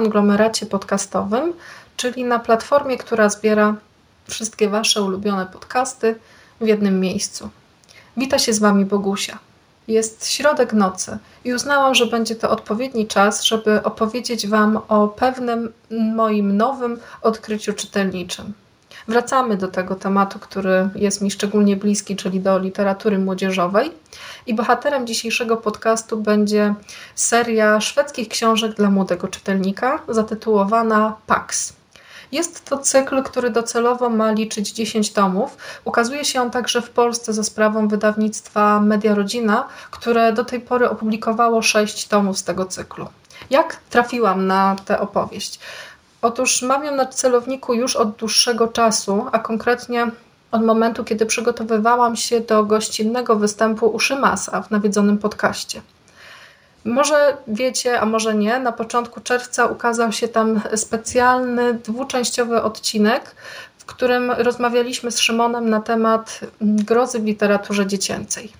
Konglomeracie podcastowym, czyli na platformie, która zbiera wszystkie Wasze ulubione podcasty w jednym miejscu. Wita się z Wami Bogusia. Jest środek nocy i uznałam, że będzie to odpowiedni czas, żeby opowiedzieć Wam o pewnym moim nowym odkryciu czytelniczym. Wracamy do tego tematu, który jest mi szczególnie bliski, czyli do literatury młodzieżowej. I bohaterem dzisiejszego podcastu będzie seria szwedzkich książek dla młodego czytelnika, zatytułowana Pax. Jest to cykl, który docelowo ma liczyć 10 tomów. Ukazuje się on także w Polsce za sprawą wydawnictwa Media Rodzina, które do tej pory opublikowało 6 tomów z tego cyklu. Jak trafiłam na tę opowieść? Otóż mam ją na celowniku już od dłuższego czasu, a konkretnie od momentu, kiedy przygotowywałam się do gościnnego występu u Szymasa w nawiedzonym podcaście. Może wiecie, a może nie, na początku czerwca ukazał się tam specjalny dwuczęściowy odcinek, w którym rozmawialiśmy z Szymonem na temat grozy w literaturze dziecięcej.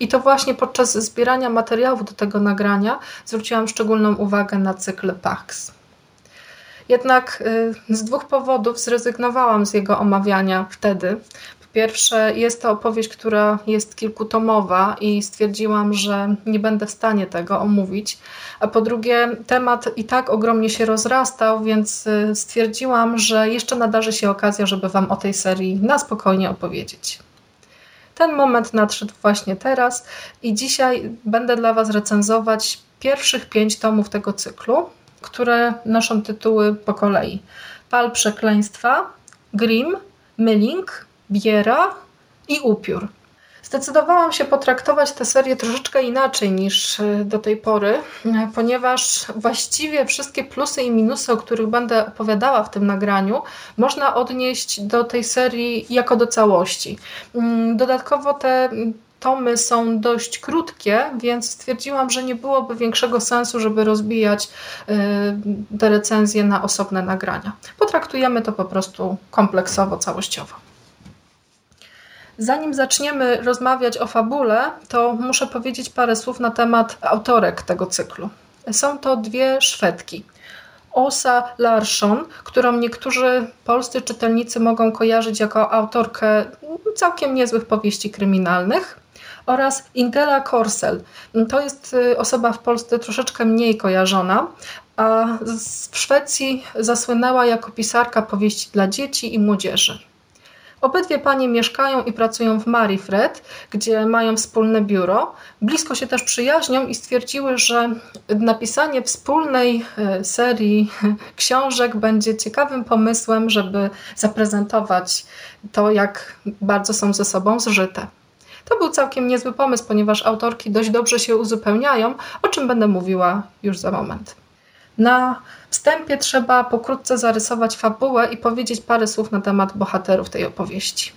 I to właśnie podczas zbierania materiałów do tego nagrania zwróciłam szczególną uwagę na cykl Pax. Jednak y, z dwóch powodów zrezygnowałam z jego omawiania wtedy. Po pierwsze, jest to opowieść, która jest kilkutomowa i stwierdziłam, że nie będę w stanie tego omówić. A po drugie, temat i tak ogromnie się rozrastał, więc y, stwierdziłam, że jeszcze nadarzy się okazja, żeby Wam o tej serii na spokojnie opowiedzieć. Ten moment nadszedł właśnie teraz i dzisiaj będę dla Was recenzować pierwszych pięć tomów tego cyklu, które noszą tytuły po kolei. Pal przekleństwa, Grim, Myling, Biera i Upiór. Zdecydowałam się potraktować tę serię troszeczkę inaczej niż e, do tej pory, e, ponieważ właściwie wszystkie plusy i minusy, o których będę opowiadała w tym nagraniu, można odnieść do tej serii jako do całości. Mm, dodatkowo te tomy są dość krótkie, więc stwierdziłam, że nie byłoby większego sensu, żeby rozbijać y, te recenzje na osobne nagrania. Potraktujemy to po prostu kompleksowo, całościowo. Zanim zaczniemy rozmawiać o fabule, to muszę powiedzieć parę słów na temat autorek tego cyklu. Są to dwie Szwedki. Osa Larsson, którą niektórzy polscy czytelnicy mogą kojarzyć jako autorkę całkiem niezłych powieści kryminalnych, oraz Ingela Korsel. To jest y, osoba w Polsce troszeczkę mniej kojarzona, a w Szwecji zasłynęła jako pisarka powieści dla dzieci i młodzieży. Obydwie panie mieszkają i pracują w Marifred, gdzie mają wspólne biuro. Blisko się też przyjaźnią i stwierdziły, że napisanie wspólnej y, serii książek będzie ciekawym pomysłem, żeby zaprezentować to, jak bardzo są ze sobą zżyte. To był całkiem niezły pomysł, ponieważ autorki dość dobrze się uzupełniają, o czym będę mówiła już za moment. Na wstępie trzeba pokrótce zarysować fabułę i powiedzieć parę słów na temat bohaterów tej opowieści.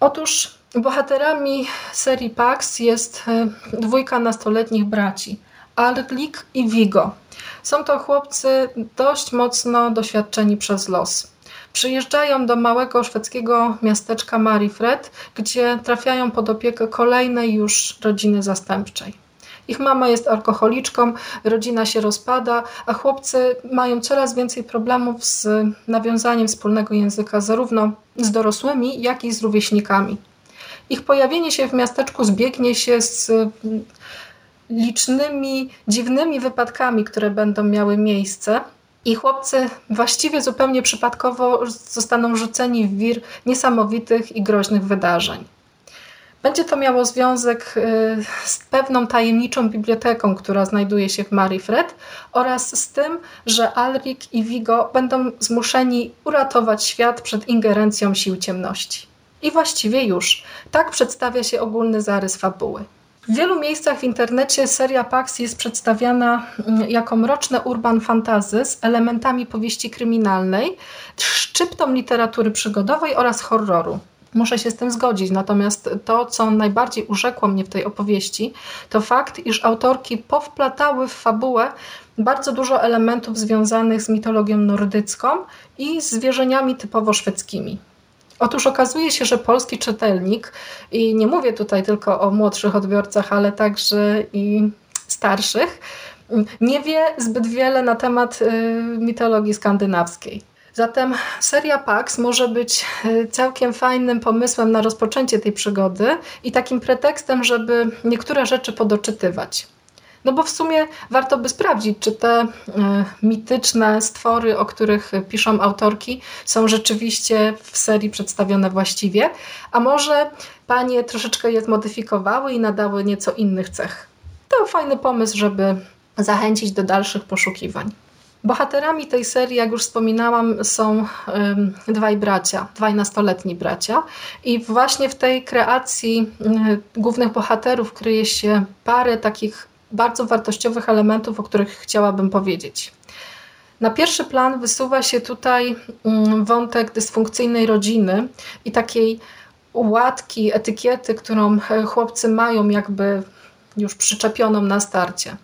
Otóż bohaterami serii Pax jest e, dwójka nastoletnich braci, Alglik i Vigo. Są to chłopcy dość mocno doświadczeni przez los. Przyjeżdżają do małego szwedzkiego miasteczka Marifred, gdzie trafiają pod opiekę kolejnej już rodziny zastępczej. Ich mama jest alkoholiczką, rodzina się rozpada, a chłopcy mają coraz więcej problemów z nawiązaniem wspólnego języka zarówno z dorosłymi, jak i z rówieśnikami. Ich pojawienie się w miasteczku zbiegnie się z licznymi dziwnymi wypadkami, które będą miały miejsce, i chłopcy właściwie zupełnie przypadkowo zostaną rzuceni w wir niesamowitych i groźnych wydarzeń. Będzie to miało związek y, z pewną tajemniczą biblioteką, która znajduje się w Marifred oraz z tym, że Alrik i Vigo będą zmuszeni uratować świat przed ingerencją sił ciemności. I właściwie już. Tak przedstawia się ogólny zarys fabuły. W wielu miejscach w internecie seria Pax jest przedstawiana mm, jako mroczne urban fantazy z elementami powieści kryminalnej, szczyptą literatury przygodowej oraz horroru. Muszę się z tym zgodzić, natomiast to, co najbardziej urzekło mnie w tej opowieści, to fakt, iż autorki powplatały w fabułę bardzo dużo elementów związanych z mitologią nordycką i zwierzeniami typowo szwedzkimi. Otóż okazuje się, że polski czytelnik, i nie mówię tutaj tylko o młodszych odbiorcach, ale także i starszych, nie wie zbyt wiele na temat y, mitologii skandynawskiej. Zatem seria Pax może być y, całkiem fajnym pomysłem na rozpoczęcie tej przygody i takim pretekstem, żeby niektóre rzeczy podoczytywać. No bo w sumie warto by sprawdzić, czy te e, mityczne stwory, o których piszą autorki, są rzeczywiście w serii przedstawione właściwie, a może panie troszeczkę je zmodyfikowały i nadały nieco innych cech. To fajny pomysł, żeby zachęcić do dalszych poszukiwań. Bohaterami tej serii, jak już wspominałam, są dwaj bracia, dwaj nastoletni bracia. I właśnie w tej kreacji głównych bohaterów kryje się parę takich bardzo wartościowych elementów, o których chciałabym powiedzieć. Na pierwszy plan wysuwa się tutaj mm, wątek dysfunkcyjnej rodziny i takiej łatki, etykiety, którą e, chłopcy mają jakby już przyczepioną na starcie.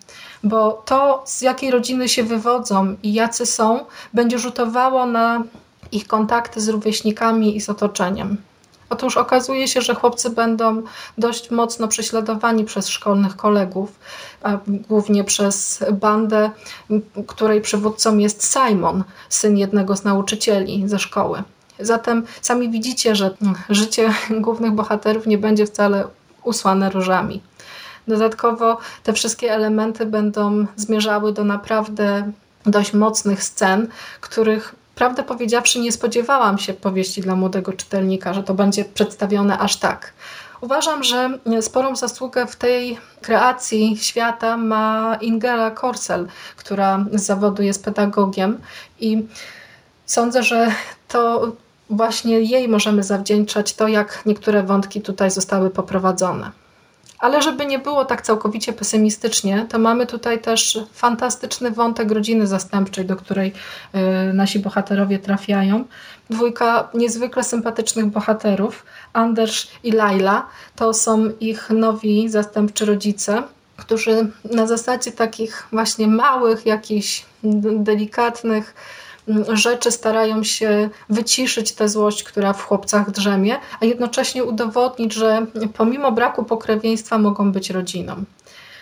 Bo to, z jakiej rodziny się wywodzą i jacy są, będzie rzutowało na ich kontakty z rówieśnikami i z otoczeniem. Otóż okazuje się, że chłopcy będą dość mocno prześladowani przez szkolnych kolegów, głównie przez bandę, której przywódcą jest Simon, syn jednego z nauczycieli ze szkoły. Zatem sami widzicie, że życie głównych bohaterów nie będzie wcale usłane różami. Dodatkowo te wszystkie elementy będą zmierzały do naprawdę dość mocnych scen, których prawdę powiedziawszy, nie spodziewałam się powieści dla młodego czytelnika, że to będzie przedstawione aż tak. Uważam, że sporą zasługę w tej kreacji świata ma Ingela Korsel, która z zawodu jest pedagogiem i sądzę, że to właśnie jej możemy zawdzięczać to, jak niektóre wątki tutaj zostały poprowadzone. Ale żeby nie było tak całkowicie pesymistycznie, to mamy tutaj też fantastyczny wątek rodziny zastępczej, do której y, nasi bohaterowie trafiają. Dwójka niezwykle sympatycznych bohaterów, Anders i Laila, to są ich nowi zastępczy rodzice, którzy na zasadzie takich właśnie małych, jakichś delikatnych, rzeczy starają się wyciszyć tę złość, która w chłopcach drzemie, a jednocześnie udowodnić, że pomimo braku pokrewieństwa mogą być rodziną.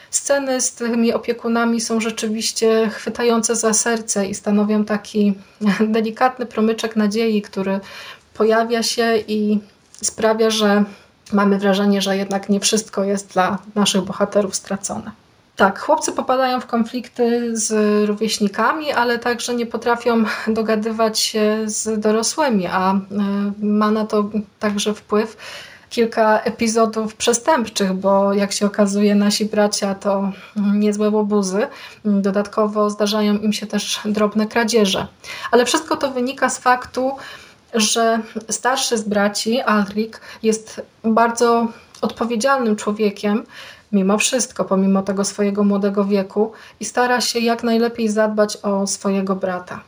Sceny z tymi opiekunami są rzeczywiście chwytające za serce i stanowią taki delikatny promyczek nadziei, który pojawia się i sprawia, że mamy wrażenie, że jednak nie wszystko jest dla naszych bohaterów stracone. Tak, chłopcy popadają w konflikty z rówieśnikami, ale także nie potrafią dogadywać się z dorosłymi, a e, ma na to także wpływ kilka epizodów przestępczych, bo jak się okazuje, nasi bracia to niezłe łobuzy. Dodatkowo zdarzają im się też drobne kradzieże. Ale wszystko to wynika z faktu, że starszy z braci, Alrik, jest bardzo odpowiedzialnym człowiekiem, mimo wszystko, pomimo tego swojego młodego wieku i stara się jak najlepiej zadbać o swojego brata.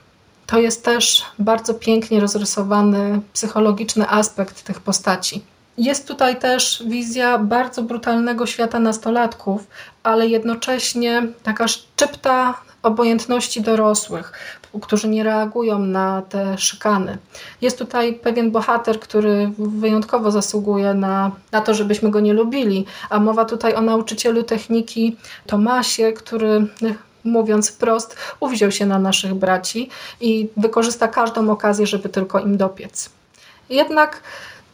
To jest też bardzo pięknie rozrysowany psychologiczny aspekt tych postaci. Jest tutaj też wizja bardzo brutalnego świata nastolatków, ale jednocześnie taka szczypta obojętności dorosłych, którzy nie reagują na te szykany. Jest tutaj pewien bohater, który wyjątkowo zasługuje na, na to, żebyśmy go nie lubili, a mowa tutaj o nauczycielu techniki Tomasie, który mówiąc wprost, uwziął się na naszych braci i wykorzysta każdą okazję, żeby tylko im dopiec. Jednak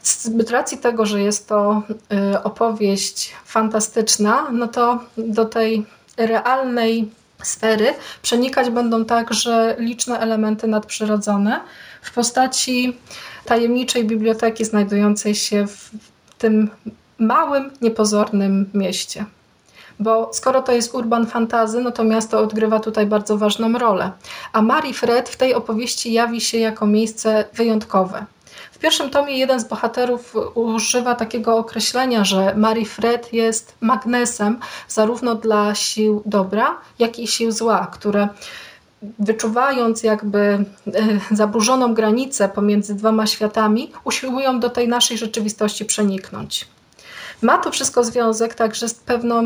z racji tego, że jest to y, opowieść fantastyczna, no to do tej realnej sfery przenikać będą także liczne elementy nadprzyrodzone w postaci tajemniczej biblioteki znajdującej się w tym małym, niepozornym mieście. Bo skoro to jest urban fantazy, no to miasto odgrywa tutaj bardzo ważną rolę. A Marie Fred w tej opowieści jawi się jako miejsce wyjątkowe. W pierwszym tomie jeden z bohaterów używa takiego określenia, że Mary Fred jest magnesem zarówno dla sił dobra, jak i sił zła, które wyczuwając jakby e, zaburzoną granicę pomiędzy dwoma światami, usiłują do tej naszej rzeczywistości przeniknąć. Ma to wszystko związek także z pewną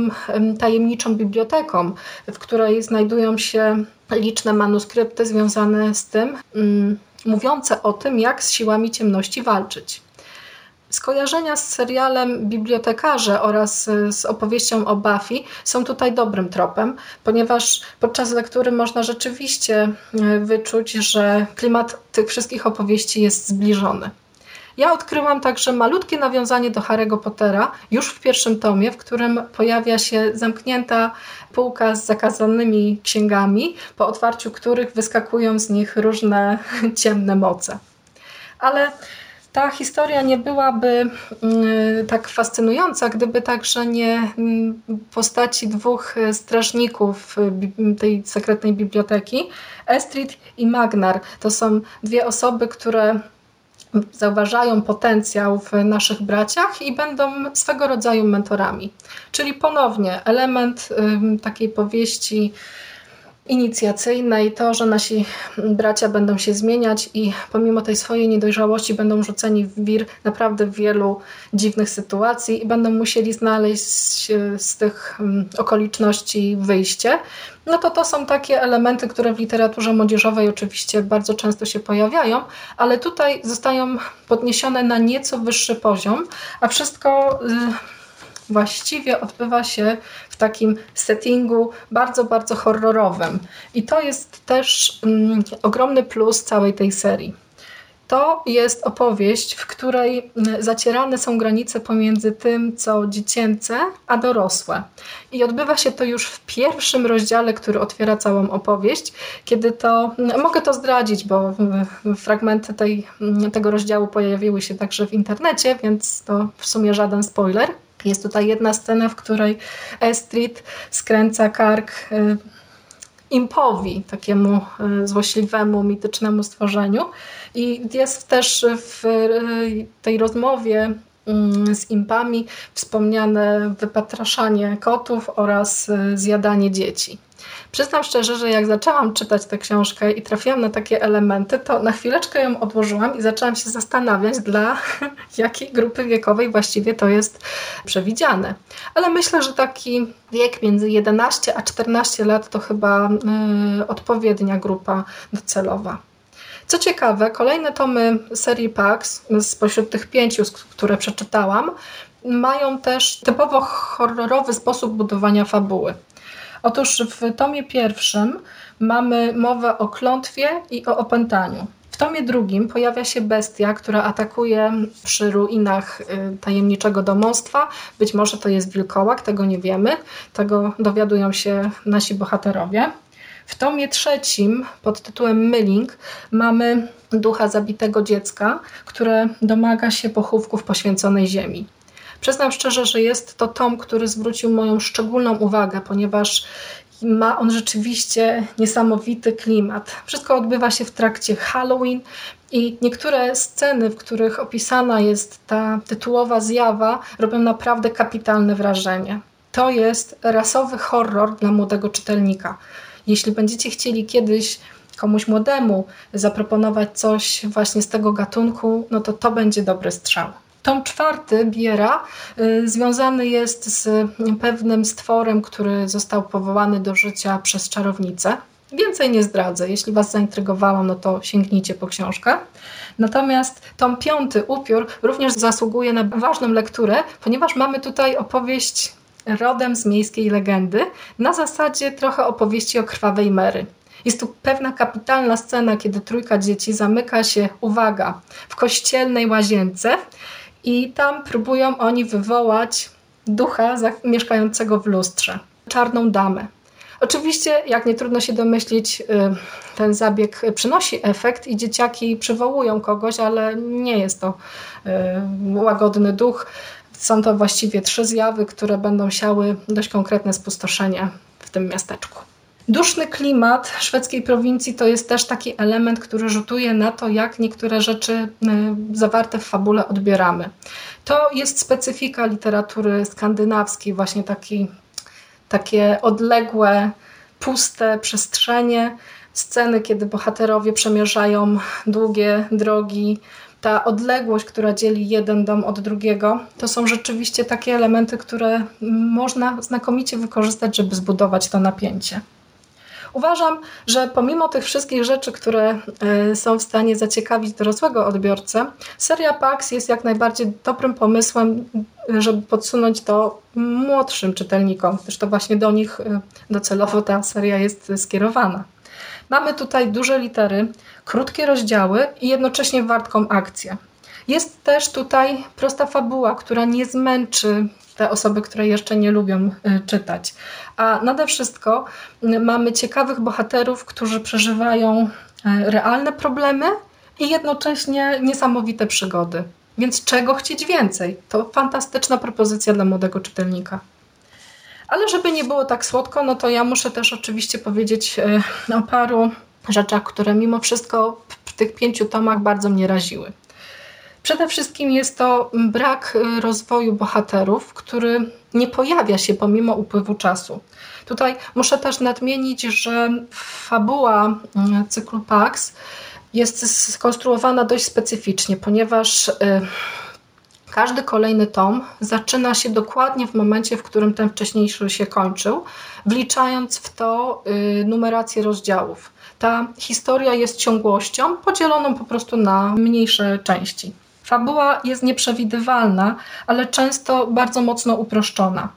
tajemniczą biblioteką, w której znajdują się liczne manuskrypty związane z tym, mm, mówiące o tym, jak z siłami ciemności walczyć. Skojarzenia z serialem Bibliotekarze oraz y, z opowieścią o Buffy są tutaj dobrym tropem, ponieważ podczas lektury można rzeczywiście y, wyczuć, że klimat tych wszystkich opowieści jest zbliżony. Ja odkryłam także malutkie nawiązanie do Harry'ego Pottera już w pierwszym tomie, w którym pojawia się zamknięta półka z zakazanymi księgami, po otwarciu których wyskakują z nich różne ciemne moce. Ale ta historia nie byłaby mm, tak fascynująca, gdyby także nie mm, postaci dwóch strażników y, tej sekretnej biblioteki, Estrid i Magnar. To są dwie osoby, które zauważają potencjał w naszych braciach i będą swego rodzaju mentorami. Czyli ponownie element takiej powieści inicjacyjnej, to, że nasi bracia będą się zmieniać i pomimo tej swojej niedojrzałości będą rzuceni w wir naprawdę wielu dziwnych sytuacji i będą musieli znaleźć e, z tych mm, okoliczności wyjście, no to to są takie elementy, które w literaturze młodzieżowej oczywiście bardzo często się pojawiają, ale tutaj zostają podniesione na nieco wyższy poziom, a wszystko y, właściwie odbywa się w takim settingu bardzo, bardzo horrorowym. I to jest też mm, ogromny plus całej tej serii. To jest opowieść, w której mm, zacierane są granice pomiędzy tym, co dziecięce, a dorosłe. I odbywa się to już w pierwszym rozdziale, który otwiera całą opowieść, kiedy to, mm, mogę to zdradzić, bo fragmenty tej, tego rozdziału pojawiły się także w internecie, więc to w sumie żaden spoiler. Jest tutaj jedna scena, w której Estrid skręca kark y, impowi, takiemu y, złośliwemu, mitycznemu stworzeniu. I jest też w y, tej rozmowie mm, z impami wspomniane wypatraszanie kotów oraz zjadanie dzieci. Przyznam szczerze, że jak zaczęłam czytać tę książkę i trafiłam na takie elementy, to na chwileczkę ją odłożyłam i zaczęłam się zastanawiać, dla jakiej grupy wiekowej właściwie to jest przewidziane. Ale myślę, że taki wiek między 11 a 14 lat to chyba y, odpowiednia grupa docelowa. Co ciekawe, kolejne tomy serii Pax, spośród tych pięciu, które przeczytałam, mają też typowo horrorowy sposób budowania fabuły. Otóż w tomie pierwszym mamy mowę o klątwie i o opętaniu. W tomie drugim pojawia się bestia, która atakuje przy ruinach y, tajemniczego domostwa. Być może to jest wilkołak, tego nie wiemy. Tego dowiadują się nasi bohaterowie. W tomie trzecim pod tytułem Myling mamy ducha zabitego dziecka, które domaga się pochówków poświęconej ziemi. Przyznam szczerze, że jest to tom, który zwrócił moją szczególną uwagę, ponieważ ma on rzeczywiście niesamowity klimat. Wszystko odbywa się w trakcie Halloween i niektóre sceny, w których opisana jest ta tytułowa zjawa, robią naprawdę kapitalne wrażenie. To jest rasowy horror dla młodego czytelnika. Jeśli będziecie chcieli kiedyś komuś młodemu zaproponować coś właśnie z tego gatunku, no to to będzie dobry strzał. Tom czwarty Biera y, związany jest z pewnym stworem, który został powołany do życia przez czarownicę. Więcej nie zdradzę. Jeśli Was zaintrygowałam, no to sięgnijcie po książkę. Natomiast tom piąty, Upiór, również zasługuje na ważną lekturę, ponieważ mamy tutaj opowieść rodem z miejskiej legendy, na zasadzie trochę opowieści o krwawej Mary. Jest tu pewna kapitalna scena, kiedy trójka dzieci zamyka się, uwaga, w kościelnej łazience i tam próbują oni wywołać ducha mieszkającego w lustrze, czarną damę. Oczywiście, jak nie trudno się domyślić, y, ten zabieg przynosi efekt i dzieciaki przywołują kogoś, ale nie jest to y, łagodny duch. Są to właściwie trzy zjawy, które będą siały dość konkretne spustoszenie w tym miasteczku. Duszny klimat szwedzkiej prowincji to jest też taki element, który rzutuje na to, jak niektóre rzeczy y, zawarte w fabule odbieramy. To jest specyfika literatury skandynawskiej, właśnie taki, takie odległe, puste przestrzenie, sceny, kiedy bohaterowie przemierzają długie drogi, ta odległość, która dzieli jeden dom od drugiego, to są rzeczywiście takie elementy, które można znakomicie wykorzystać, żeby zbudować to napięcie. Uważam, że pomimo tych wszystkich rzeczy, które e, są w stanie zaciekawić dorosłego odbiorcę, seria PAX jest jak najbardziej dobrym pomysłem, żeby podsunąć to młodszym czytelnikom, gdyż to właśnie do nich e, docelowo ta seria jest skierowana. Mamy tutaj duże litery, krótkie rozdziały i jednocześnie wartką akcję. Jest też tutaj prosta fabuła, która nie zmęczy te osoby, które jeszcze nie lubią y, czytać. A nade wszystko y, mamy ciekawych bohaterów, którzy przeżywają y, realne problemy i jednocześnie niesamowite przygody. Więc czego chcieć więcej? To fantastyczna propozycja dla młodego czytelnika. Ale żeby nie było tak słodko, no to ja muszę też oczywiście powiedzieć o paru rzeczach, które mimo wszystko w tych pięciu tomach bardzo mnie raziły. Przede wszystkim jest to brak y, rozwoju bohaterów, który nie pojawia się pomimo upływu czasu. Tutaj muszę też nadmienić, że fabuła y, cyklu Pax jest skonstruowana dość specyficznie, ponieważ y, każdy kolejny tom zaczyna się dokładnie w momencie, w którym ten wcześniejszy się kończył, wliczając w to numerację rozdziałów. Ta historia jest ciągłością podzieloną po prostu na mniejsze części. Fabuła jest nieprzewidywalna, ale często bardzo mocno uproszczona.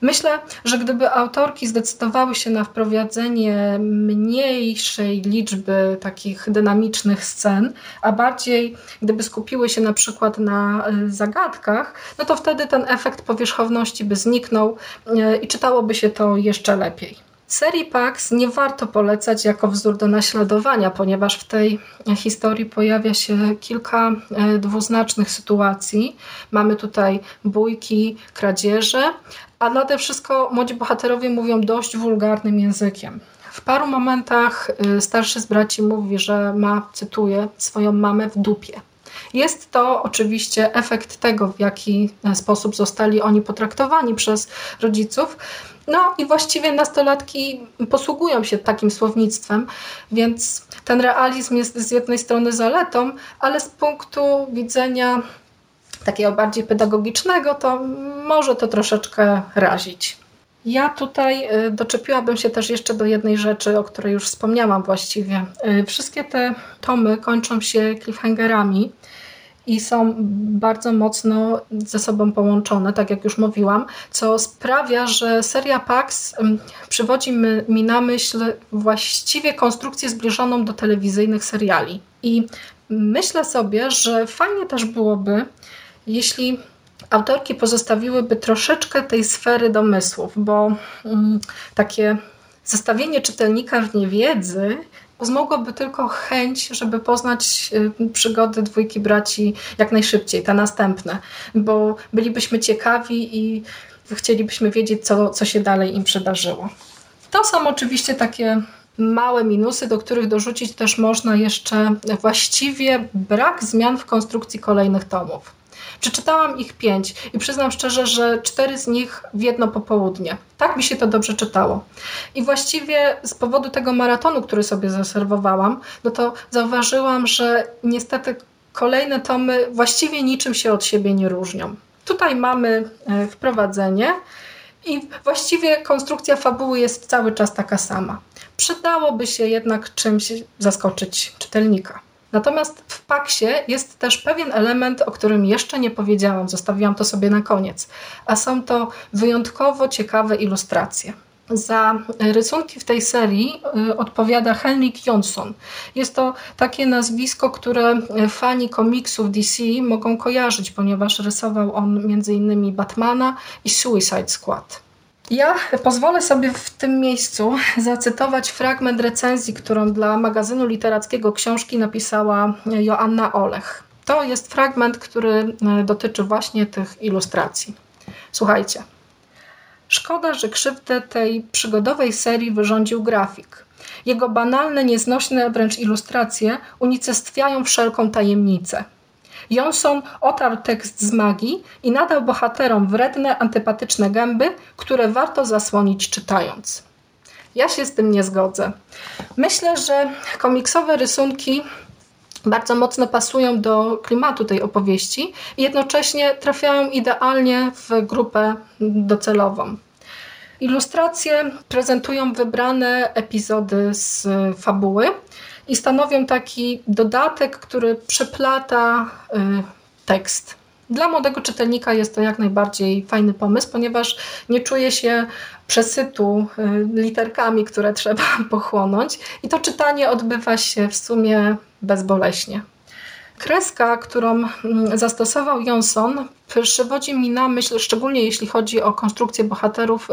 Myślę, że gdyby autorki zdecydowały się na wprowadzenie mniejszej liczby takich dynamicznych scen, a bardziej gdyby skupiły się na przykład na e, zagadkach, no to wtedy ten efekt powierzchowności by zniknął e, i czytałoby się to jeszcze lepiej. Serii Pax nie warto polecać jako wzór do naśladowania, ponieważ w tej historii pojawia się kilka e, dwuznacznych sytuacji. Mamy tutaj bójki, kradzieże, a nade wszystko młodzi bohaterowie mówią dość wulgarnym językiem. W paru momentach e, starszy z braci mówi, że ma, cytuję, swoją mamę w dupie. Jest to oczywiście efekt tego, w jaki e, sposób zostali oni potraktowani przez rodziców. No i właściwie nastolatki posługują się takim słownictwem, więc ten realizm jest z jednej strony zaletą, ale z punktu widzenia takiego bardziej pedagogicznego, to może to troszeczkę razić. Ja tutaj e, doczepiłabym się też jeszcze do jednej rzeczy, o której już wspomniałam właściwie. E, wszystkie te tomy kończą się cliffhangerami i są bardzo mocno ze sobą połączone, tak jak już mówiłam, co sprawia, że seria Pax przywodzi mi na myśl właściwie konstrukcję zbliżoną do telewizyjnych seriali. I myślę sobie, że fajnie też byłoby, jeśli autorki pozostawiłyby troszeczkę tej sfery domysłów, bo takie zostawienie czytelnika w niewiedzy wzmogłoby tylko chęć, żeby poznać y, przygody dwójki braci jak najszybciej, te następne, bo bylibyśmy ciekawi i chcielibyśmy wiedzieć, co, co się dalej im przydarzyło. To są oczywiście takie małe minusy, do których dorzucić też można jeszcze właściwie brak zmian w konstrukcji kolejnych tomów. Przeczytałam ich pięć i przyznam szczerze, że cztery z nich w jedno popołudnie. Tak mi się to dobrze czytało. I właściwie z powodu tego maratonu, który sobie zaserwowałam, no to zauważyłam, że niestety kolejne tomy właściwie niczym się od siebie nie różnią. Tutaj mamy e, wprowadzenie i właściwie konstrukcja fabuły jest cały czas taka sama. Przydałoby się jednak czymś zaskoczyć czytelnika. Natomiast w Paksie jest też pewien element, o którym jeszcze nie powiedziałam, zostawiłam to sobie na koniec, a są to wyjątkowo ciekawe ilustracje. Za rysunki w tej serii y, odpowiada Henrik Jonsson. Jest to takie nazwisko, które fani komiksów DC mogą kojarzyć, ponieważ rysował on m.in. Batmana i Suicide Squad. Ja pozwolę sobie w tym miejscu zacytować fragment recenzji, którą dla magazynu literackiego książki napisała Joanna Olech. To jest fragment, który e, dotyczy właśnie tych ilustracji. Słuchajcie. Szkoda, że krzywdę tej przygodowej serii wyrządził grafik. Jego banalne, nieznośne wręcz ilustracje unicestwiają wszelką tajemnicę. Johnson otarł tekst z magii i nadał bohaterom wredne, antypatyczne gęby, które warto zasłonić czytając. Ja się z tym nie zgodzę. Myślę, że komiksowe rysunki bardzo mocno pasują do klimatu tej opowieści i jednocześnie trafiają idealnie w grupę docelową. Ilustracje prezentują wybrane epizody z fabuły i stanowią taki dodatek, który przeplata y, tekst. Dla młodego czytelnika jest to jak najbardziej fajny pomysł, ponieważ nie czuje się przesytu y, literkami, które trzeba pochłonąć i to czytanie odbywa się w sumie bezboleśnie. Kreska, którą mm, zastosował Johnson, przywodzi mi na myśl, szczególnie jeśli chodzi o konstrukcję bohaterów,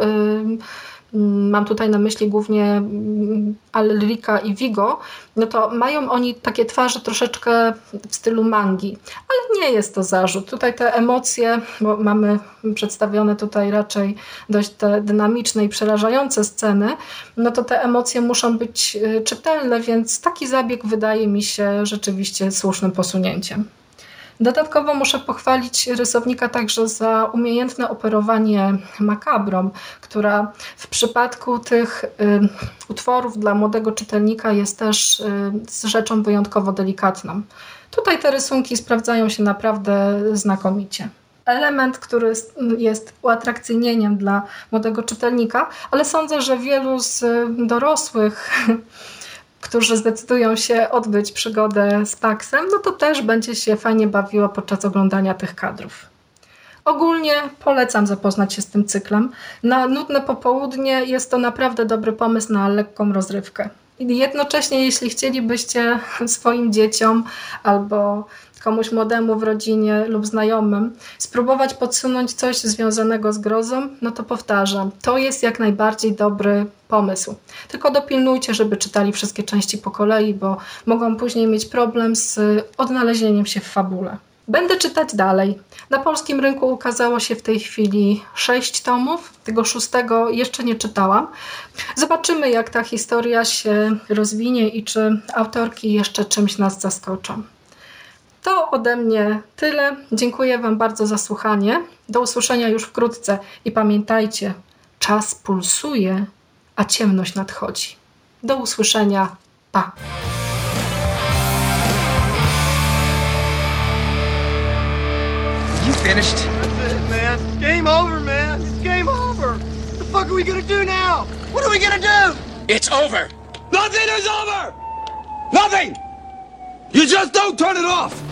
mam tutaj na myśli głównie mm, Alrika i Vigo, no to mają oni takie twarze troszeczkę w stylu mangi, ale nie jest to zarzut. Tutaj te emocje, bo mamy przedstawione tutaj raczej dość te dynamiczne i przerażające sceny, no to te emocje muszą być y, czytelne, więc taki zabieg wydaje mi się rzeczywiście słusznym posunięciem. Dodatkowo muszę pochwalić rysownika także za umiejętne operowanie makabrą, która w przypadku tych y, utworów dla młodego czytelnika jest też y, rzeczą wyjątkowo delikatną. Tutaj te rysunki sprawdzają się naprawdę znakomicie element, który jest uatrakcyjnieniem dla młodego czytelnika, ale sądzę, że wielu z dorosłych którzy zdecydują się odbyć przygodę z Paxem, no to też będzie się fajnie bawiło podczas oglądania tych kadrów. Ogólnie polecam zapoznać się z tym cyklem. Na nudne popołudnie jest to naprawdę dobry pomysł na lekką rozrywkę. I jednocześnie, jeśli chcielibyście swoim dzieciom albo komuś młodemu w rodzinie lub znajomym, spróbować podsunąć coś związanego z grozą, no to powtarzam, to jest jak najbardziej dobry pomysł. Tylko dopilnujcie, żeby czytali wszystkie części po kolei, bo mogą później mieć problem z odnalezieniem się w fabule. Będę czytać dalej. Na polskim rynku ukazało się w tej chwili sześć tomów. Tego szóstego jeszcze nie czytałam. Zobaczymy, jak ta historia się rozwinie i czy autorki jeszcze czymś nas zaskoczą. To ode mnie tyle. Dziękuję Wam bardzo za słuchanie. Do usłyszenia już wkrótce i pamiętajcie, czas pulsuje, a ciemność nadchodzi. Do usłyszenia. Pa! You finished? That's it, man. Game over, man. It's game over. What the fuck are we gonna do now? What are we gonna do? It's over! Nothing is over! Nothing! You just don't turn it off!